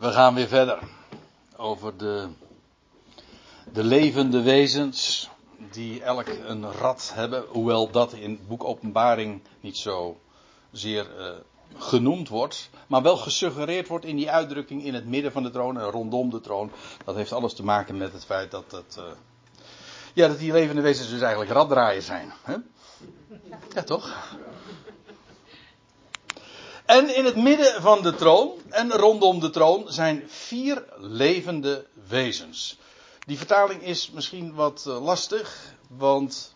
We gaan weer verder over de, de levende wezens die elk een rat hebben, hoewel dat in het boek Openbaring niet zo zeer uh, genoemd wordt, maar wel gesuggereerd wordt in die uitdrukking in het midden van de troon en rondom de troon. Dat heeft alles te maken met het feit dat uh, ja, dat die levende wezens dus eigenlijk raddraaiers zijn. Hè? Ja, toch? En in het midden van de troon en rondom de troon zijn vier levende wezens. Die vertaling is misschien wat uh, lastig, want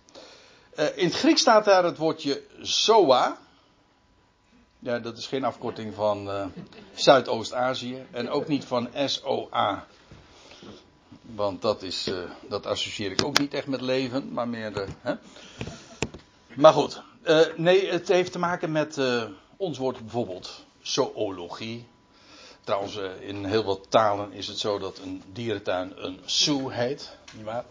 uh, in het Grieks staat daar het woordje Soa. Ja, dat is geen afkorting van uh, Zuidoost-Azië en ook niet van SOA. Want dat, is, dat associeer ik ook niet echt met leven, maar meer de. Hè? Maar goed, nee, het heeft te maken met ons woord bijvoorbeeld zoologie. Trouwens, eh, in heel wat talen is het zo dat een dierentuin een zoo heet, nietwaar?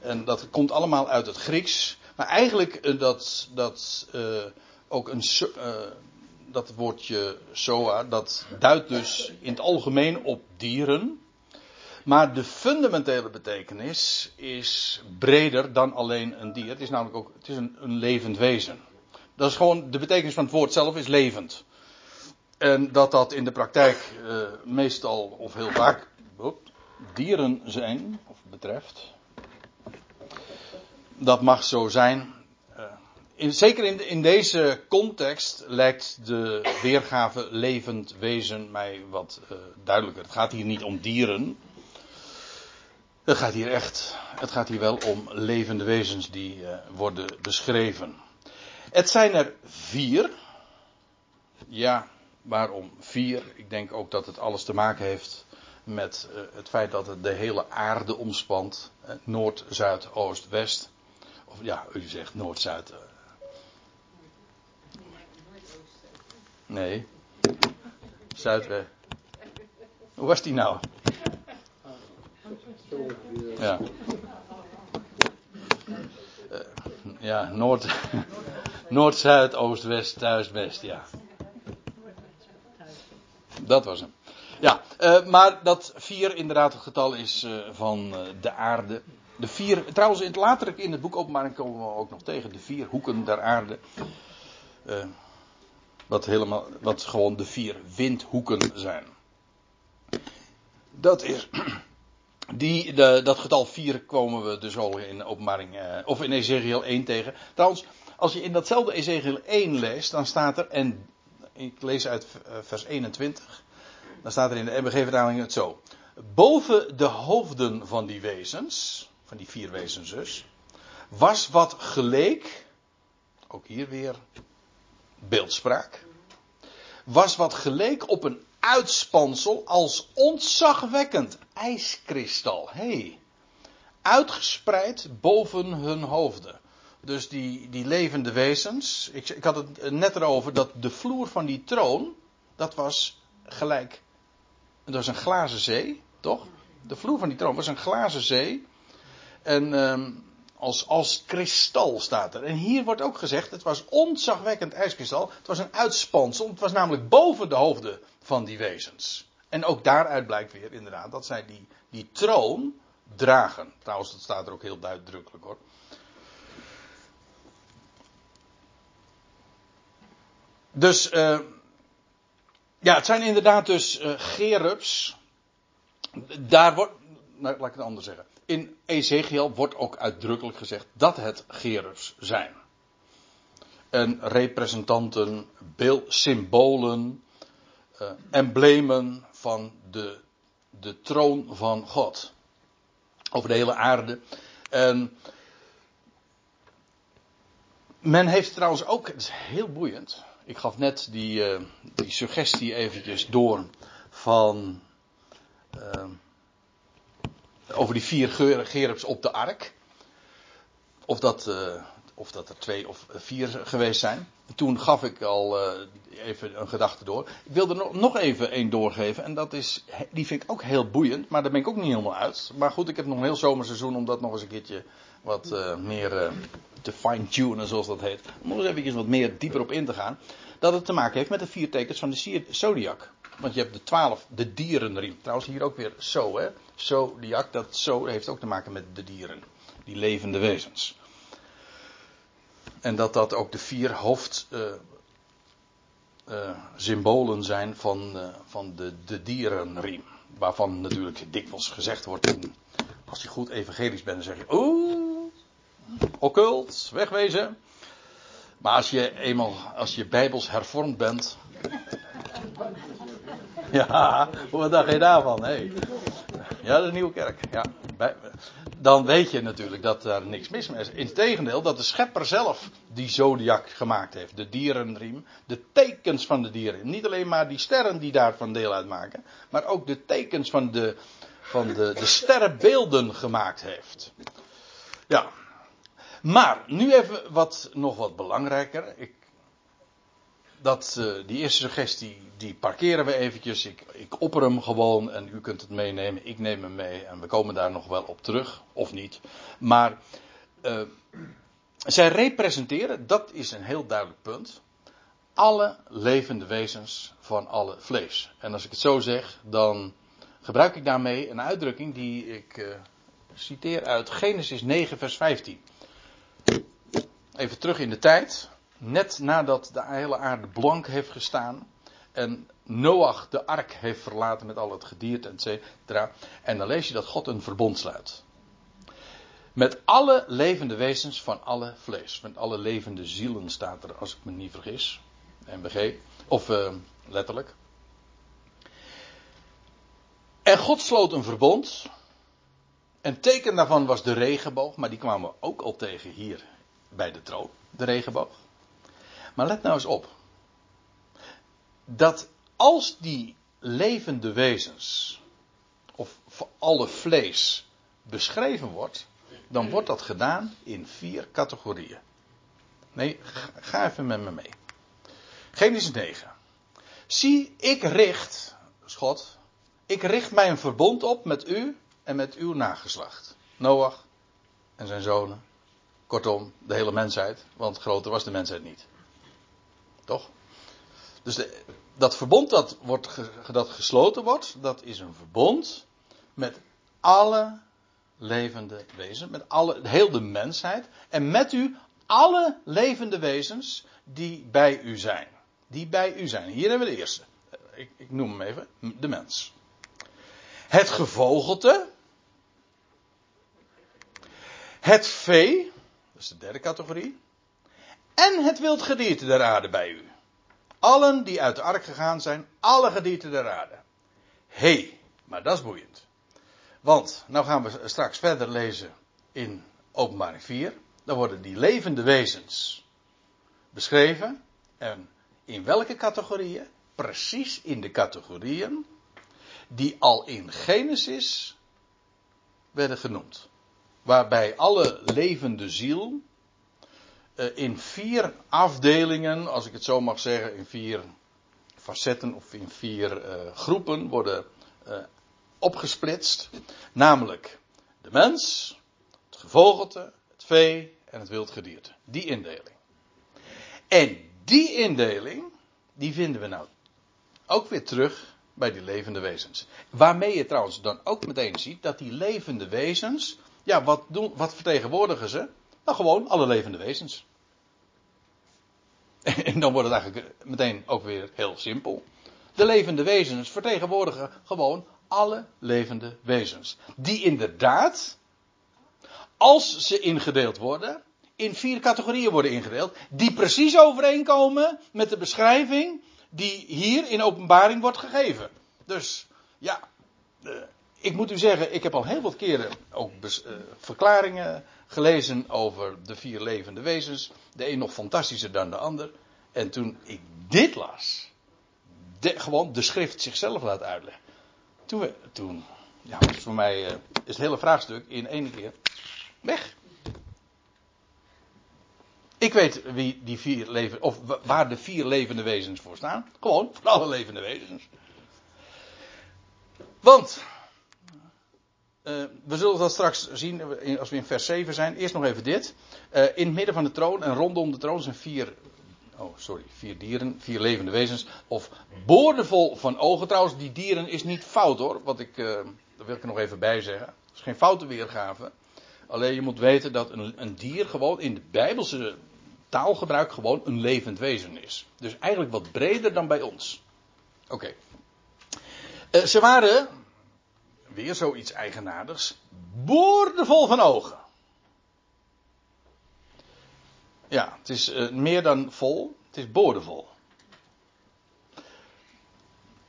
En dat komt allemaal uit het Grieks. Maar eigenlijk eh, dat, dat uh, ook een dat woordje zoa, dat duidt dus in het algemeen op dieren. Maar de fundamentele betekenis is breder dan alleen een dier. Het is namelijk ook het is een levend wezen. Dat is gewoon, de betekenis van het woord zelf is levend. En dat dat in de praktijk uh, meestal of heel vaak dieren zijn, of betreft. Dat mag zo zijn. Uh, in, zeker in, in deze context lijkt de weergave levend wezen mij wat uh, duidelijker. Het gaat hier niet om dieren. Het gaat hier echt, het gaat hier wel om levende wezens die worden beschreven. Het zijn er vier. Ja, waarom vier? Ik denk ook dat het alles te maken heeft met uh, het feit dat het de hele aarde omspant. Uh, Noord, Zuid, Oost, West. Of ja, u zegt Noord, Zuid. Uh. Nee. Zuidwest. Hoe was die nou? Ja. ja, Noord. Noord, Zuid, Oost, West, Thuis, West, ja. Dat was hem. Ja, uh, maar dat vier inderdaad het getal is uh, van uh, de aarde. De vier, trouwens in het later in het boek Openbaring komen we ook nog tegen. De vier hoeken der aarde. wat, helemaal, wat gewoon de vier windhoeken zijn. Dat is. Die, de, dat getal 4 komen we dus al in openbaring, of in Ezekiel 1 tegen. Trouwens, als je in datzelfde Ezekiel 1 leest, dan staat er, en ik lees uit vers 21, dan staat er in de MBG-vertaling het zo. Boven de hoofden van die wezens, van die vier wezens dus, was wat geleek, ook hier weer beeldspraak, was wat geleek op een uitspansel als ontzagwekkend ijskristal. hey, uitgespreid boven hun hoofden. Dus die, die levende wezens. Ik, ik had het net erover dat de vloer van die troon. Dat was gelijk. Dat was een glazen zee, toch? De vloer van die troon was een glazen zee. En um, als, als kristal staat er. En hier wordt ook gezegd: het was ontzagwekkend ijskristal. Het was een uitspansel. Het was namelijk boven de hoofden van die wezens. En ook daaruit blijkt weer inderdaad dat zij die, die troon dragen. Trouwens, dat staat er ook heel duidelijk hoor. Dus, uh, ja, het zijn inderdaad dus uh, gerubs. Daar wordt, nou, laat ik het anders zeggen. In Ezekiel wordt ook uitdrukkelijk gezegd dat het gerubs zijn. En representanten, symbolen, uh, emblemen van de, de troon van God. Over de hele aarde. En men heeft trouwens ook, het is heel boeiend. Ik gaf net die, uh, die suggestie eventjes door van. Uh, over die vier gerubs op de ark. Of dat, uh, of dat er twee of vier geweest zijn. Toen gaf ik al even een gedachte door. Ik wilde nog even één doorgeven. En dat is, die vind ik ook heel boeiend. Maar daar ben ik ook niet helemaal uit. Maar goed, ik heb nog een heel zomerseizoen om dat nog eens een keertje wat uh, meer uh, te fine-tunen, zoals dat heet. Om nog eens eventjes wat meer dieper op in te gaan. Dat het te maken heeft met de vier tekens van de zodiac. Want je hebt de twaalf, de dierenriem. Trouwens hier ook weer zo, hè. Zodiac, dat zo heeft ook te maken met de dieren. Die levende wezens. En dat dat ook de vier hoofdsymbolen zijn van, uh, van de, de dierenriem. Waarvan natuurlijk dikwijls gezegd wordt, als je goed evangelisch bent, dan zeg je, oeh, occult, wegwezen. Maar als je eenmaal, als je bijbels hervormd bent. ja, wat dacht je daarvan? Hey. Ja, een nieuwe kerk. Ja. Dan weet je natuurlijk dat er niks mis mee is. Integendeel, dat de schepper zelf die zodiac gemaakt heeft. De dierenriem. De tekens van de dieren. Niet alleen maar die sterren die daarvan deel uitmaken. Maar ook de tekens van de, van de, de sterrenbeelden gemaakt heeft. Ja, maar, nu even wat, nog wat belangrijker. Ik, dat, uh, die eerste suggestie, die parkeren we eventjes. Ik, ik opper hem gewoon en u kunt het meenemen. Ik neem hem mee en we komen daar nog wel op terug, of niet. Maar, uh, zij representeren, dat is een heel duidelijk punt, alle levende wezens van alle vlees. En als ik het zo zeg, dan gebruik ik daarmee een uitdrukking die ik uh, citeer uit Genesis 9, vers 15 even terug in de tijd. Net nadat de hele aarde blank heeft gestaan. En Noach de ark heeft verlaten met al het gedierte, et cetera. En dan lees je dat God een verbond sluit. Met alle levende wezens van alle vlees. Met alle levende zielen staat er, als ik me niet vergis. MBG. Of uh, letterlijk. En God sloot een verbond. En teken daarvan was de regenboog. Maar die kwamen we ook al tegen hier bij de troon, de regenboog. Maar let nou eens op. Dat als die levende wezens, of alle vlees, beschreven wordt, dan wordt dat gedaan in vier categorieën. Nee, ga even met me mee. Genesis 9. Zie, ik richt, schot, ik richt mij een verbond op met u en met uw nageslacht. Noach en zijn zonen Kortom, de hele mensheid, want groter was de mensheid niet. Toch? Dus dat verbond dat, wordt, dat gesloten wordt, dat is een verbond met alle levende wezens, met alle, heel de mensheid en met u alle levende wezens die bij u zijn. Die bij u zijn. Hier hebben we de eerste. Ik, ik noem hem even, de mens. Het gevogelte. Het vee. Dat is de derde categorie. En het wild gedierte der aarde bij u. Allen die uit de ark gegaan zijn, alle gedierte der aarde. Hé, hey, maar dat is boeiend. Want, nou gaan we straks verder lezen in openbaring 4. Dan worden die levende wezens beschreven. En in welke categorieën? Precies in de categorieën die al in Genesis werden genoemd waarbij alle levende ziel in vier afdelingen, als ik het zo mag zeggen, in vier facetten of in vier uh, groepen worden uh, opgesplitst. Namelijk de mens, het gevogelte, het vee en het wildgedierte. Die indeling. En die indeling, die vinden we nou ook weer terug bij die levende wezens. Waarmee je trouwens dan ook meteen ziet dat die levende wezens ja, wat, doen, wat vertegenwoordigen ze? Nou, gewoon alle levende wezens. En dan wordt het eigenlijk meteen ook weer heel simpel. De levende wezens vertegenwoordigen gewoon alle levende wezens. Die inderdaad, als ze ingedeeld worden, in vier categorieën worden ingedeeld. Die precies overeenkomen met de beschrijving die hier in openbaring wordt gegeven. Dus ja, ik moet u zeggen, ik heb al heel wat keren ook uh, verklaringen gelezen over de vier levende wezens. De een nog fantastischer dan de ander. En toen ik dit las, gewoon de schrift zichzelf laat uitleggen. Toen, toen ja, voor mij uh, is het hele vraagstuk in één keer weg. Ik weet wie die vier leven, of waar de vier levende wezens voor staan. Gewoon, voor alle levende wezens. Want uh, we zullen dat straks zien als we in vers 7 zijn. Eerst nog even dit. Uh, in het midden van de troon en rondom de troon zijn vier Oh, sorry. Vier dieren, vier levende wezens. Of boordevol van ogen. Trouwens, die dieren is niet fout hoor. Wat ik, daar wil ik er nog even bij zeggen. Het is geen foute weergave. Alleen je moet weten dat een, een dier gewoon in de Bijbelse taalgebruik gewoon een levend wezen is. Dus eigenlijk wat breder dan bij ons. Oké. Ze waren, weer zoiets eigenaardigs, boordevol van ogen. Ja, het is uh, meer dan vol, het is boordevol.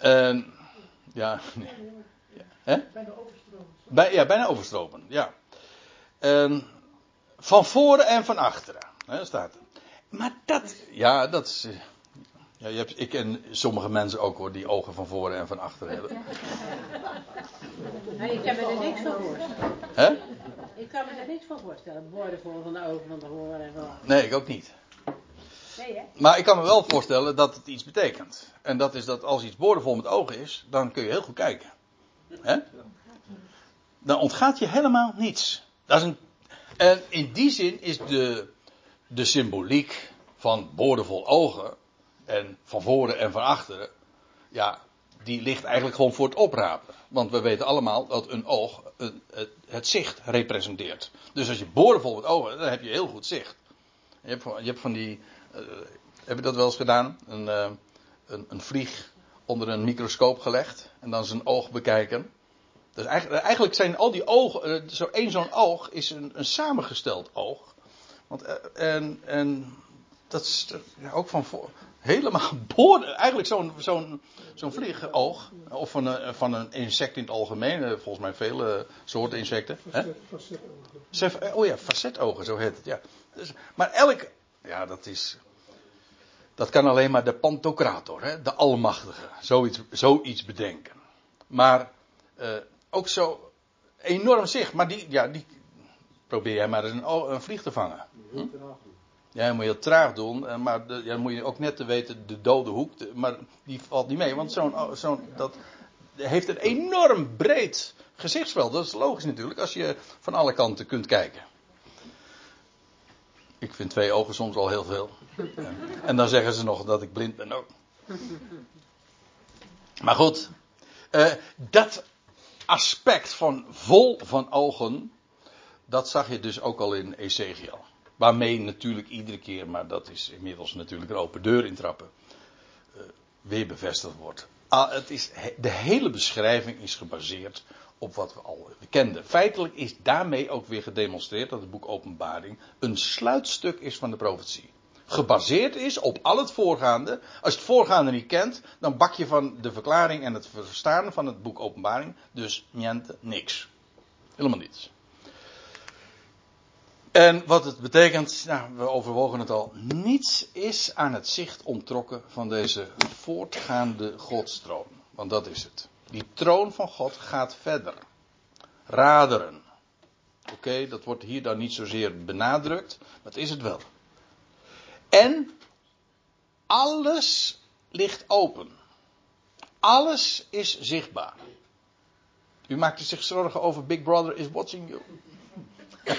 Uh, ja, nee. Ja, hè? Bijna overstromen. Bij, ja, bijna overstromen, ja. van voren en van achteren, hè, staat er. Maar dat, ja, dat is. Ja, je hebt, ik en sommige mensen ook hoor, die ogen van voren en van achteren hebben. Nee, ik kan me er niks van voorstellen. Hè? Ik kan me er niks van voorstellen. Borden vol van de ogen van de horen en van. Nee, ik ook niet. Nee, hè? Maar ik kan me wel voorstellen dat het iets betekent. En dat is dat als iets boordevol met ogen is, dan kun je heel goed kijken. Hè? Dan ontgaat je helemaal niets. Dat is een, en in die zin is de, de symboliek van boordevol ogen en van voren en van achteren, ja, die ligt eigenlijk gewoon voor het oprapen. Want we weten allemaal dat een oog het, zicht representeert. Dus als je boordevol met ogen, dan heb je heel goed zicht. Je hebt van, je hebt van die, uh, heb je dat wel eens gedaan? Een, uh, een, een vlieg onder een microscoop gelegd en dan zijn oog bekijken. Dus eigenlijk, eigenlijk zijn al die ogen, uh, zo één zo'n oog is een, een samengesteld oog. Want, en, en dat is ja, ook van voor, helemaal boorden. Eigenlijk zo'n zo'n zo'n vliegoog. Of van een, van een insect in het algemeen. Eh, volgens mij vele soorten insecten. Facet, oh ja, facetogen, zo heet het. Ja. Dus, maar elk. Ja, dat is. Dat kan alleen maar de Pantocrator, hè, de Almachtige. Zoiets, zoiets bedenken. Maar uh, ook zo enorm zicht. Maar die, ja, die. Probeer jij maar eens een, een vlieg te vangen. Hm? Ja, moet je heel traag doen, eh, maar de, ja, moet je ook net te weten, de dode hoek, maar die valt niet mee, want zo'n, oh, zo'n, dat heeft een enorm breed gezichtsveld. Dat is logisch natuurlijk, als je van alle kanten kunt kijken. Ik vind twee ogen soms al heel veel. En dan zeggen ze nog dat ik blind ben ook. Maar goed, uh, dat aspect van vol van ogen, dat zag je dus ook al in Ezekiel. Waarmee natuurlijk iedere keer, maar dat is inmiddels natuurlijk een open deur intrappen, uh, weer bevestigd wordt. Ah, het is, de hele beschrijving is gebaseerd op wat we al kenden. Feitelijk is daarmee ook weer gedemonstreerd dat het boek Openbaring een sluitstuk is van de profetie. Gebaseerd is op al het voorgaande. Als je het voorgaande niet kent, dan bak je van de verklaring en het verstaan van het boek Openbaring dus niente, niks. Helemaal niets. En wat het betekent, nou, we overwogen het al, niets is aan het zicht ontrokken van deze voortgaande godstroon. Want dat is het. Die troon van God gaat verder. Raderen. Oké, dat wordt hier dan niet zozeer benadrukt, maar dat is het wel. En alles ligt open. Alles is zichtbaar. U maakt zich zorgen over Big Brother is watching you.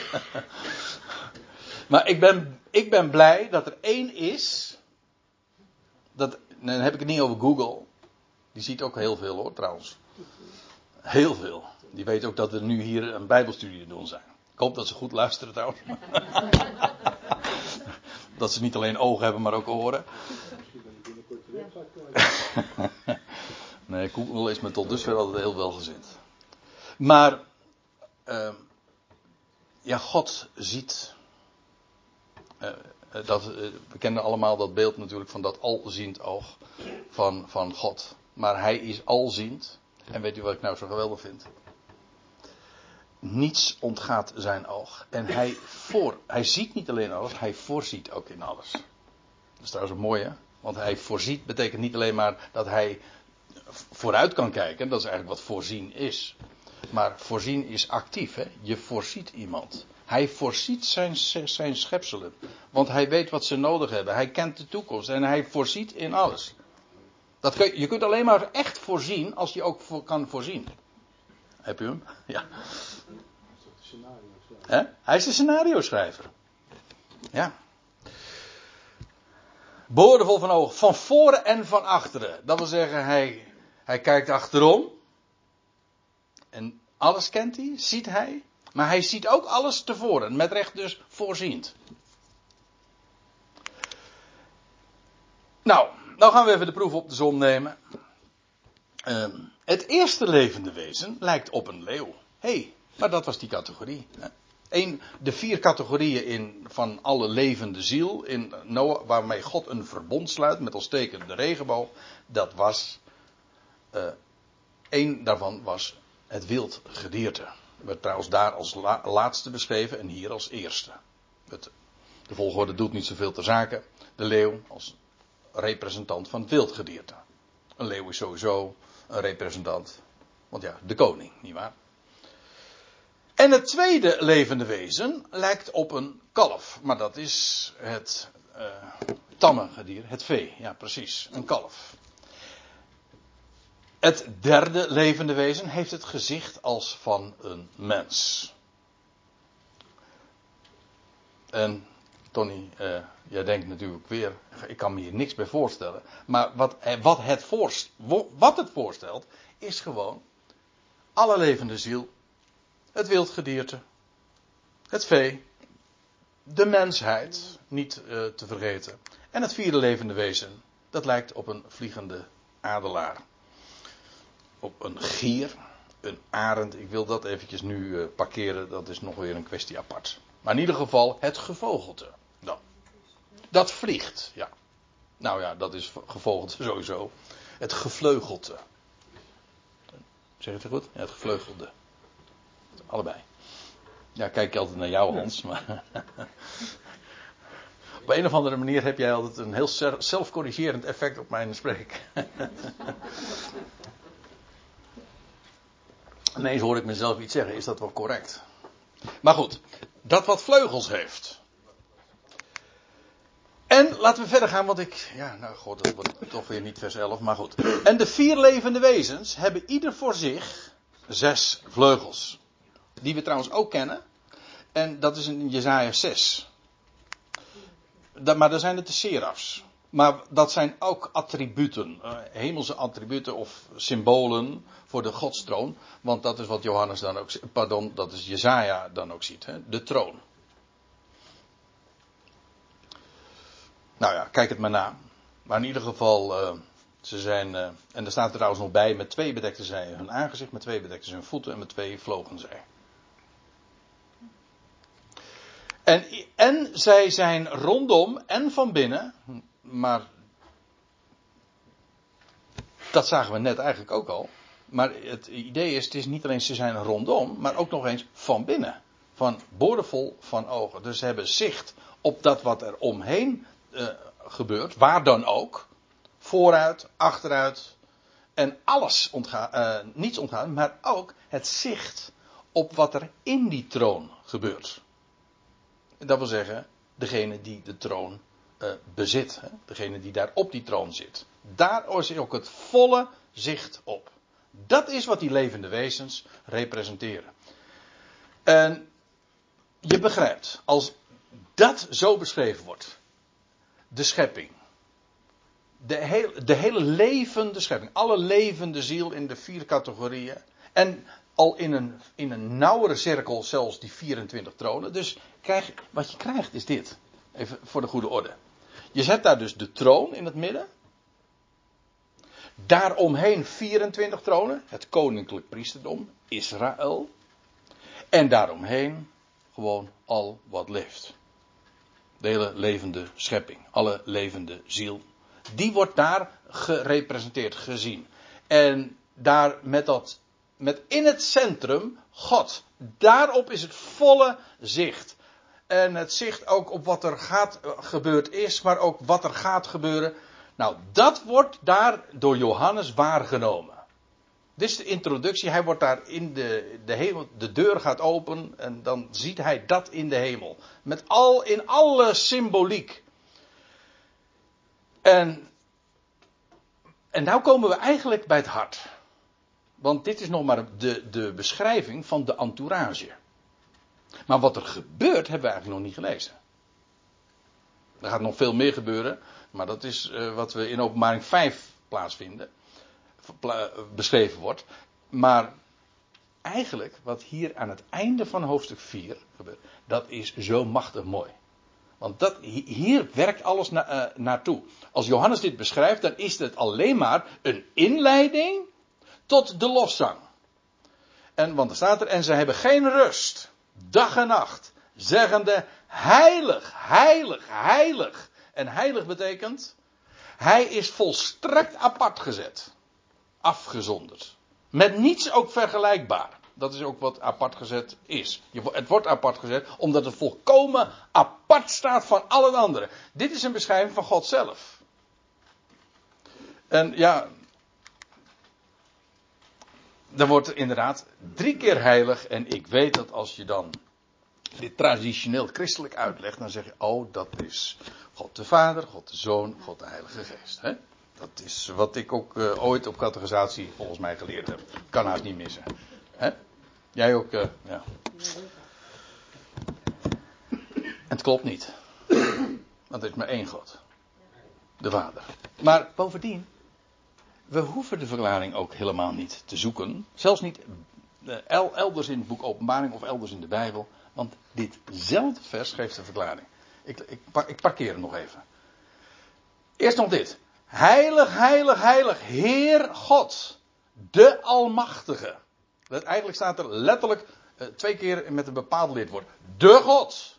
maar ik ben, ik ben blij dat er één is. Dat, dan heb ik het niet over Google. Die ziet ook heel veel hoor, trouwens. Heel veel. Die weet ook dat we nu hier een Bijbelstudie doen zijn. Ik hoop dat ze goed luisteren trouwens. dat ze niet alleen ogen hebben, maar ook oren. nee, Google is me tot dusver altijd heel welgezind. Maar. Uh, ja, God ziet. Uh, dat, uh, we kennen allemaal dat beeld natuurlijk van dat alziend oog van, van God. Maar hij is alziend. En weet u wat ik nou zo geweldig vind? Niets ontgaat zijn oog. En hij, voor, hij ziet niet alleen alles, hij voorziet ook in alles. Dat is trouwens een mooie. Want hij voorziet betekent niet alleen maar dat hij vooruit kan kijken. Dat is eigenlijk wat voorzien is. Maar voorzien is actief. Hè? Je voorziet iemand. Hij voorziet zijn, zijn schepselen. Want hij weet wat ze nodig hebben. Hij kent de toekomst. En hij voorziet in alles. Dat kun, je kunt alleen maar echt voorzien als je ook kan voorzien. Heb je hem? Ja. Hij is de scenario schrijver. Ja. Boordevol van ogen, van voren en van achteren. Dat wil zeggen, hij, hij kijkt achterom. En alles kent hij, ziet hij. Maar hij ziet ook alles tevoren, met recht dus voorziend. Nou, nou gaan we even de proef op de zon nemen. Ehm, het eerste levende wezen lijkt op een leeuw. Hé, hey, maar dat was die categorie. Eén, de vier categorieën in, van alle levende ziel in Noah, waarmee God een verbond sluit met als teken de regenboog, dat was. Uh, één daarvan was het wild gedierte. Werd trouwens daar als laatste beschreven en hier als eerste. Het, de volgorde doet niet zoveel ter zake. De leeuw als representant van het wildgedierte. Een leeuw is sowieso een representant. Want ja, de koning, nietwaar? En het tweede levende wezen lijkt op een kalf. Maar dat is het uh, tamme gedier, het vee. Ja, precies, een kalf. Het derde levende wezen heeft het gezicht als van een mens. En Tony, uh, jij denkt natuurlijk weer, ik kan me hier niks bij voorstellen. Maar wat, eh, wat, het, voorst, wat het voorstelt, is gewoon alle levende ziel, het wildgedierte, het vee, de mensheid, niet uh, te vergeten. En het vierde levende wezen, dat lijkt op een vliegende adelaar. Op een gier, een arend. Ik wil dat eventjes nu uh, parkeren, dat is nog weer een kwestie apart. Maar in ieder geval het gevogelte. Dan. Dat vliegt, ja. Nou ja, dat is gevogelte sowieso. Het gevleugelte. Zeg het goed? Ja, het gevleugelde. Allebei. Ja, kijk altijd naar jou, Hans. Maar op een of andere manier heb jij altijd een heel zelfcorrigerend effect op mijn spreek. Ineens hoor ik mezelf iets zeggen. Is dat wel correct? Maar goed, dat wat vleugels heeft. En laten we verder gaan, want ik. Ja, nou god, dat wordt toch weer niet vers 11, maar goed. En de vier levende wezens hebben ieder voor zich zes vleugels. Die we trouwens ook kennen. En dat is in Jezaja 6. Dat, maar dan zijn het de serafs. Maar dat zijn ook attributen. Uh, hemelse attributen of symbolen voor de godstroon. Want dat is wat Johannes dan ook, pardon, dat is Jezaja dan ook ziet. Hè? De troon. Nou ja, kijk het maar na. Maar in ieder geval, uh, ze zijn, uh, en er staat er trouwens nog bij, met twee bedekten zij hun aangezicht, met twee bedekten hun voeten en met twee vlogen zij. En, en zij zijn rondom en van binnen, maar dat zagen we net eigenlijk ook al. Maar het idee is, het is niet alleen ze zijn rondom, maar ook nog eens van binnen. Van boordevol van ogen. Dus ze hebben zicht op dat wat er omheen uh, gebeurt, waar dan ook. Vooruit, achteruit. En alles ontgaan, uh, niets ontgaan, maar ook het zicht op wat er in die troon gebeurt. Dat wil zeggen, degene die de troon uh, bezit. Hè? Degene die daar op die troon zit. Daar is ook het volle zicht op. Dat is wat die levende wezens representeren. En je begrijpt, als dat zo beschreven wordt, de schepping, de, de hele levende schepping, alle levende ziel in de vier categorieën, en al in een, in een nauwere cirkel zelfs die 24 tronen. Dus krijg, wat je krijgt is dit. Even voor de goede orde. Je zet daar dus de troon in het midden. Daaromheen 24 tronen, het koninklijk priesterdom, Israël. En daaromheen gewoon al wat leeft. De hele levende schepping, alle levende ziel. Die wordt daar gerepresenteerd, gezien. En daar met dat, met in het centrum God. Daarop is het volle zicht. En het zicht ook op wat er gaat, gebeurd is, maar ook wat er gaat gebeuren. Nou, dat wordt daar door Johannes waargenomen. Dit is de introductie. Hij wordt daar in de, de hemel, de deur gaat open en dan ziet hij dat in de hemel. Met al, in alle symboliek. En, en nou komen we eigenlijk bij het hart. Want dit is nog maar de, de beschrijving van de entourage. Maar wat er gebeurt, hebben we eigenlijk nog niet gelezen. Er gaat nog veel meer gebeuren. Maar dat is uh, wat we in openbaring 5 plaatsvinden. Pla beschreven wordt. Maar eigenlijk, wat hier aan het einde van hoofdstuk 4 gebeurt, dat is zo machtig mooi. Want dat, hier werkt alles na, uh, naartoe. Als Johannes dit beschrijft, dan is het alleen maar een inleiding tot de lofzang. En, want er staat er, en ze hebben geen rust, dag en nacht, zeggende, heilig, heilig, heilig. En heilig betekent, hij is volstrekt apart gezet. Afgezonderd. Met niets ook vergelijkbaar. Dat is ook wat apart gezet is. Het wordt apart gezet omdat het volkomen apart staat van alle anderen. Dit is een beschrijving van God zelf. En ja, dan wordt er inderdaad drie keer heilig. En ik weet dat als je dan dit traditioneel christelijk uitlegt, dan zeg je, oh, dat is God de Vader, God de Zoon, God de Heilige Geest. Hè? Dat is wat ik ook uh, ooit op categorisatie volgens mij geleerd heb. Kan haast niet missen. Hè? Jij ook, uh, ja. Het klopt niet. Want er is maar één God. De Vader. Maar bovendien, we hoeven de verklaring ook helemaal niet te zoeken. Zelfs niet uh, elders in het boek Openbaring of elders in de Bijbel. Want ditzelfde vers geeft de verklaring. Ik, ik, parkeer hem nog even. Eerst nog dit. Heilig, heilig, heilig, Heer God, de Almachtige. Dat, eigenlijk staat er letterlijk uh, twee keer met een bepaald lidwoord. De God.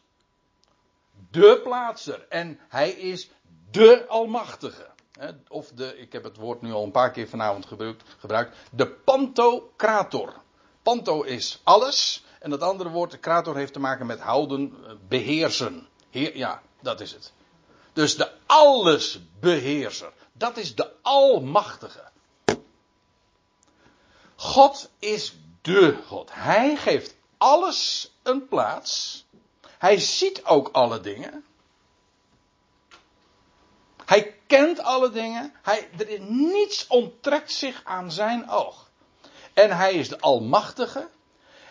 De plaatser. En hij is de Almachtige. Of de, ik heb het woord nu al een paar keer vanavond gebruikt, gebruikt de Pantocrator. Panto is alles. En dat andere woord, de krator, heeft te maken met houden, eh, beheersen. Heer, ja, dat is het. Dus de allesbeheerser. Dat is de Almachtige. God is de God. Hij geeft alles een plaats. Hij ziet ook alle dingen. Hij kent alle dingen. Hij, er is, niets onttrekt zich aan zijn oog. En hij is de Almachtige.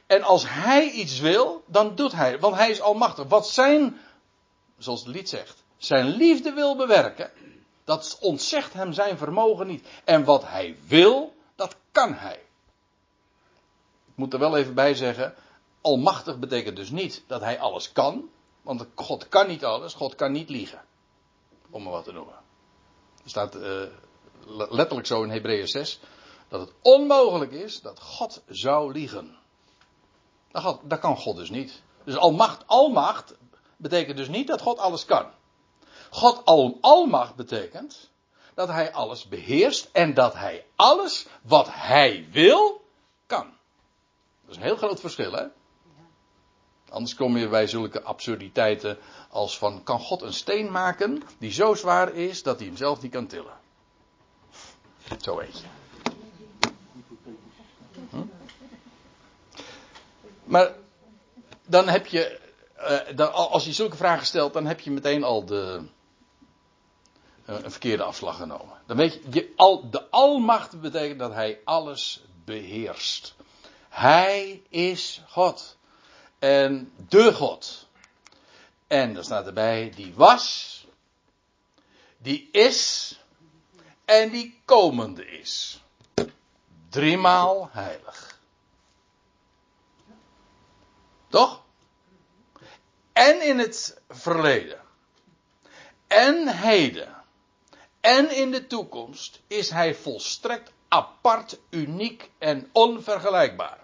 En als hij iets wil, dan doet hij. Want hij is Almachtig. Wat zijn, zoals het lied zegt, zijn liefde wil bewerken, dat ontzegt hem zijn vermogen niet. En wat hij wil, dat kan hij. Ik moet er wel even bij zeggen, almachtig betekent dus niet dat hij alles kan. Want God kan niet alles, God kan niet liegen. Om maar wat te noemen. Er staat uh, letterlijk zo in Hebreeën 6 dat het onmogelijk is dat God zou liegen. Dat, dat kan God dus niet. Dus almacht, almacht betekent dus niet dat God alles kan. God al, almacht betekent dat hij alles beheerst en dat hij alles wat hij wil, kan. Dat is een heel groot verschil, hè? Anders kom je bij zulke absurditeiten als van, kan God een steen maken die zo zwaar is dat hij hem zelf niet kan tillen? Zo weet je. Hm? Maar dan heb je, dan, als je zulke vragen stelt, dan heb je meteen al de, uh, een verkeerde afslag genomen. Dan weet je, de almacht betekent dat hij alles beheerst. Hij is God. En de God. En dan staat erbij, die was, die is en die komende is. Driemaal heilig. Toch? En in het verleden. En heden. En in de toekomst is hij volstrekt apart, uniek en onvergelijkbaar.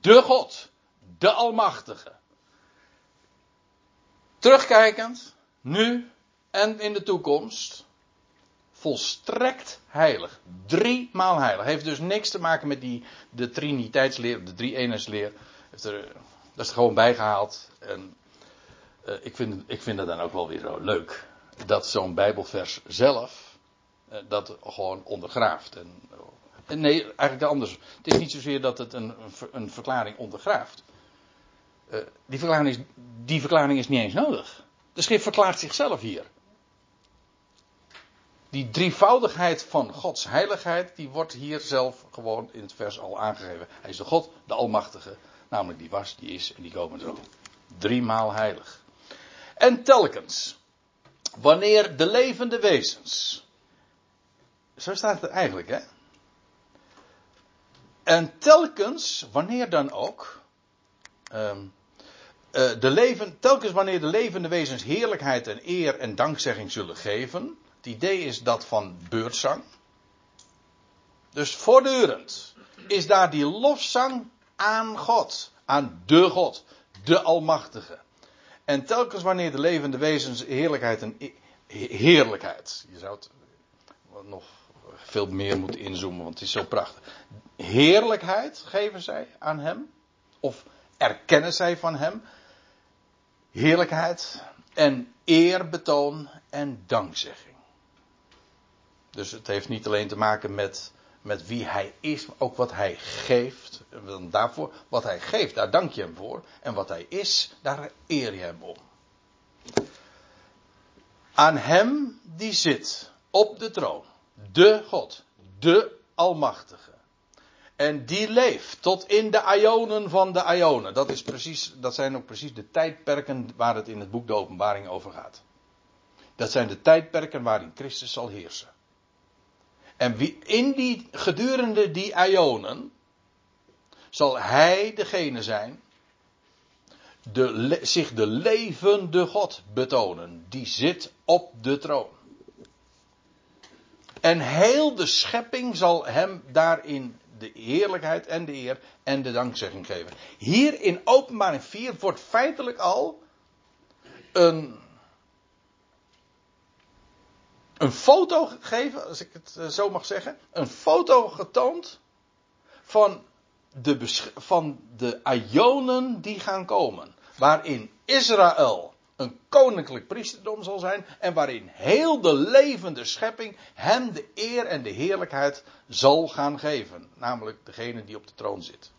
De God, de Almachtige. Terugkijkend, nu en in de toekomst, volstrekt heilig. Drie maal heilig. Heeft dus niks te maken met die, de triniteitsleer, de drie eenheidsleer. Er, dat is er gewoon bijgehaald. En uh, ik, vind, ik vind het dan ook wel weer zo leuk. Dat zo'n bijbelvers zelf uh, dat gewoon ondergraaft. En, uh, nee, eigenlijk anders. Het is niet zozeer dat het een, een verklaring ondergraaft. Die, verklaring is, die verklaring is niet eens nodig. De schrift verklaart zichzelf hier. Die drievoudigheid van Gods heiligheid, die wordt hier zelf gewoon in het vers al aangegeven. Hij is de God, de Almachtige, namelijk die was, die is en die komen zo. Driemaal heilig. En telkens, wanneer de levende wezens. Zo staat het eigenlijk, hè? En telkens, wanneer dan ook. ehm, eh, de leven, telkens wanneer de levende wezens heerlijkheid en eer en dankzegging zullen geven. Het idee is dat van beurtzang. Dus voortdurend is daar die lofzang aan God. Aan de God. De Almachtige. En telkens wanneer de levende wezens heerlijkheid en e- heerlijkheid. Je zou het nog veel meer moeten inzoomen, want het is zo prachtig. Heerlijkheid geven zij aan hem. Of erkennen zij van hem. Heerlijkheid en eerbetoon en dankzegging. Dus het heeft niet alleen te maken met, met wie hij is, maar ook wat hij geeft. Daarvoor, wat hij geeft, daar dank je hem voor. En wat hij is, daar eer je hem om. Aan hem die zit op de troon. De God. De Almachtige. En die leeft tot in de ionen van de ionen. Dat, is precies, dat zijn ook precies de tijdperken waar het in het boek de Openbaring over gaat. Dat zijn de tijdperken waarin Christus zal heersen. En wie, in die, gedurende die ionen zal hij degene zijn, de, zich de levende God betonen. Die zit op de troon. En heel de schepping zal hem daarin de heerlijkheid en de eer en de dankzegging geven. Hier in openbaring 4 wordt feitelijk al een, een foto gegeven, als ik het eh, zo mag zeggen. Een foto getoond van de, van de Ionen die gaan komen. Waarin Israël een koninklijk priesterdom zal zijn. En waarin heel de levende schepping hem de eer en de heerlijkheid zal gaan geven. Namelijk degene die op de troon zit.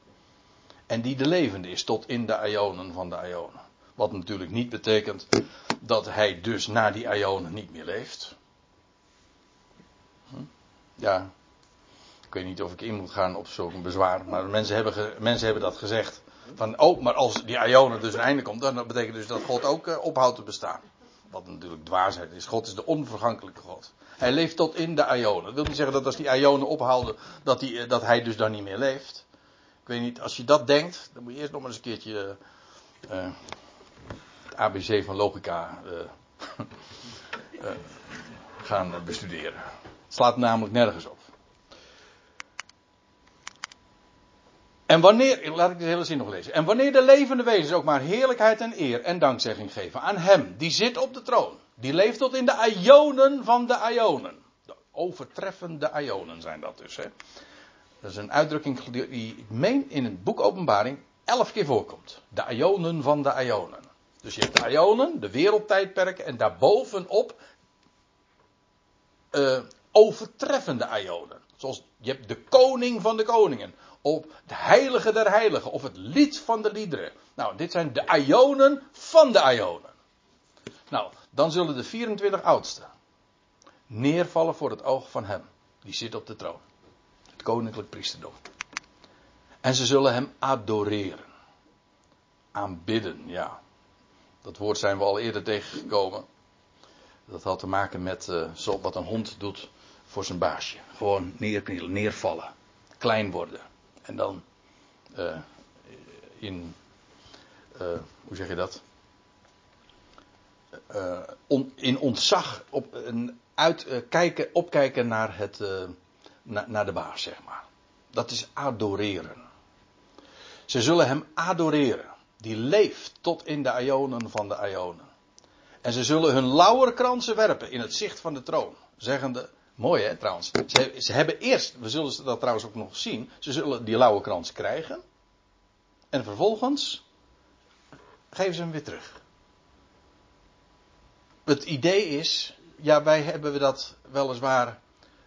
En die de levende is tot in de Ionen van de Ionen. Wat natuurlijk niet betekent dat hij dus na die Ionen niet meer leeft. Hm? Ja, ik weet niet of ik in moet gaan op zo'n bezwaar, maar mensen hebben, mensen hebben dat gezegd. Van, oh, maar als die Ionen dus een einde komt, dan betekent dus dat God ook eh, ophoudt te bestaan. Wat natuurlijk dwaasheid is. God is de onvergankelijke God. Hij leeft tot in de Ionen. Dat wil niet zeggen dat als die Ionen ophouden, dat, die, eh, dat hij dus dan niet meer leeft. Ik weet niet, als je dat denkt, dan moet je eerst nog maar eens een keertje eh, het ABC van logica gaan bestuderen. Het slaat namelijk nergens op. En wanneer, laat ik de hele zin nog lezen. En wanneer de levende wezens ook maar heerlijkheid en eer en dankzegging geven aan hem, die zit op de troon. Die leeft tot in de ionen van de ionen. De overtreffende ionen zijn dat dus. Hè. Dat is een uitdrukking die ik meen in het boek Openbaring elf keer voorkomt. De ionen van de ionen. Dus je hebt de ionen, de wereldtijdperken en daarbovenop eh overtreffende ionen. Zoals je hebt de koning van de koningen. Of de heilige der heiligen. Of het lied van de liederen. Nou, dit zijn de ionen van de ionen. Nou, dan zullen de 24 oudsten neervallen voor het oog van hem. Die zit op de troon. Het koninklijk priesterdom. En ze zullen hem adoreren. Aanbidden, ja. Dat woord zijn we al eerder tegengekomen. Dat had te maken met uh, wat een hond doet voor zijn baasje. Gewoon neerknielen, neervallen. Klein worden. En dan uh, in, uh, hoe zeg je dat? On, in ontzag op, uitkijken, opkijken naar, het, na, naar de baas, zeg maar. Dat is adoreren. Ze zullen hem adoreren. Die leeft tot in de ionen van de ionen. En ze zullen hun lauwerkransen werpen in het zicht van de troon. Zeggende, mooi hè trouwens. Ze, ze, hebben eerst, we zullen dat trouwens ook nog zien. Ze zullen die lauwerkrans krijgen. En vervolgens geven ze hem weer terug. Het idee is, ja wij hebben we dat weliswaar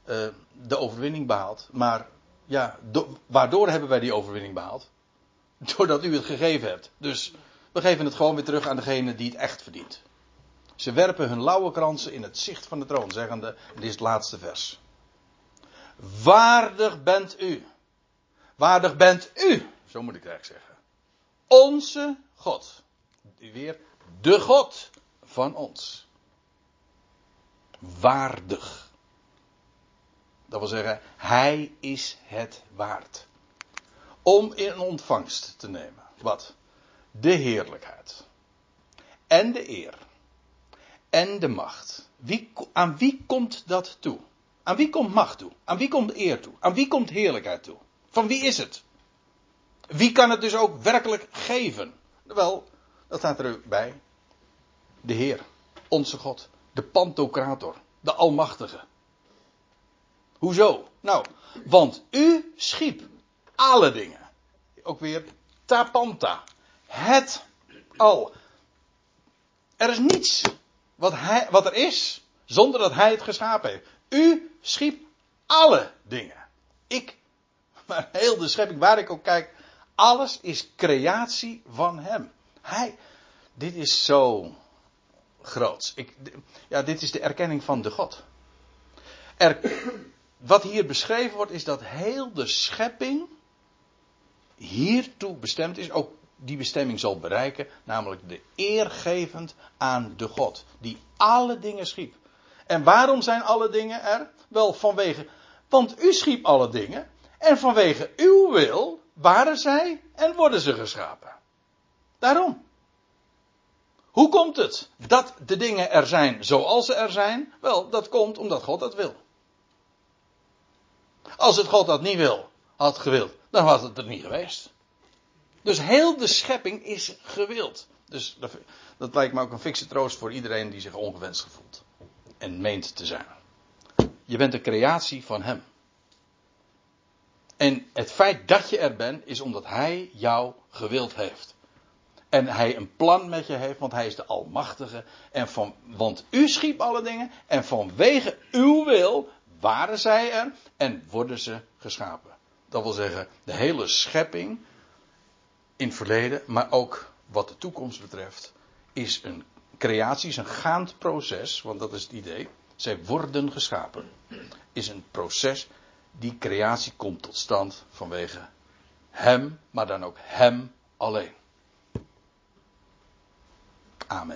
uh, de overwinning behaald. Maar ja, do, waardoor hebben wij die overwinning behaald? Doordat u het gegeven hebt. Dus we geven het gewoon weer terug aan degene die het echt verdient. Ze werpen hun lauwerkransen in het zicht van de troon, zeggende, dit is het laatste vers. Waardig bent u. Waardig bent u, zo moet ik eigenlijk zeggen. Onze God. Weer de God van ons. waardig. Dat wil zeggen, hij is het waard. Om in ontvangst te nemen. Wat? De heerlijkheid. En de eer. En de macht. Wie, aan wie komt dat toe? Aan wie komt macht toe? Aan wie komt eer toe? Aan wie komt heerlijkheid toe? Van wie is het? Wie kan het dus ook werkelijk geven? Wel, dat staat erbij. De Heer, onze God, de Pantocrator, de Almachtige. Hoezo? Nou, want u schiep alle dingen. Ook weer tapanta. Het al. Er is niets wat, hij, wat er is zonder dat hij het geschapen heeft. U schiep alle dingen. Ik, maar heel de schepping, waar ik ook kijk, alles is creatie van hem. Hij, dit is zo groots. Ik, ja, dit is de erkenning van de God. Er, wat hier beschreven wordt, is dat heel de schepping hiertoe bestemd is, ook die bestemming zal bereiken, namelijk de eergevend aan de God, die alle dingen schiep. En waarom zijn alle dingen er? Wel vanwege, want u schiep alle dingen, en vanwege uw wil waren zij en worden ze geschapen. Daarom. Hoe komt het dat de dingen er zijn zoals ze er zijn? Wel, dat komt omdat God dat wil. Als het God dat niet wil, had gewild, dan was het er niet geweest. Dus heel de schepping is gewild. Dus dat, lijkt me ook een fikse troost voor iedereen die zich ongewenst gevoelt. En meent te zijn. Je bent een creatie van Hem. En het feit dat je er bent, is omdat Hij jou gewild heeft. En Hij een plan met je heeft, want Hij is de Almachtige. En van, want U schiep alle dingen. En vanwege uw wil waren zij er en worden ze geschapen. Dat wil zeggen, de hele schepping in het verleden, maar ook wat de toekomst betreft, is een creatie, is een gaand proces, want dat is het idee. Zij worden geschapen. Is een proces die creatie komt tot stand vanwege Hem, maar dan ook Hem alleen. Amen.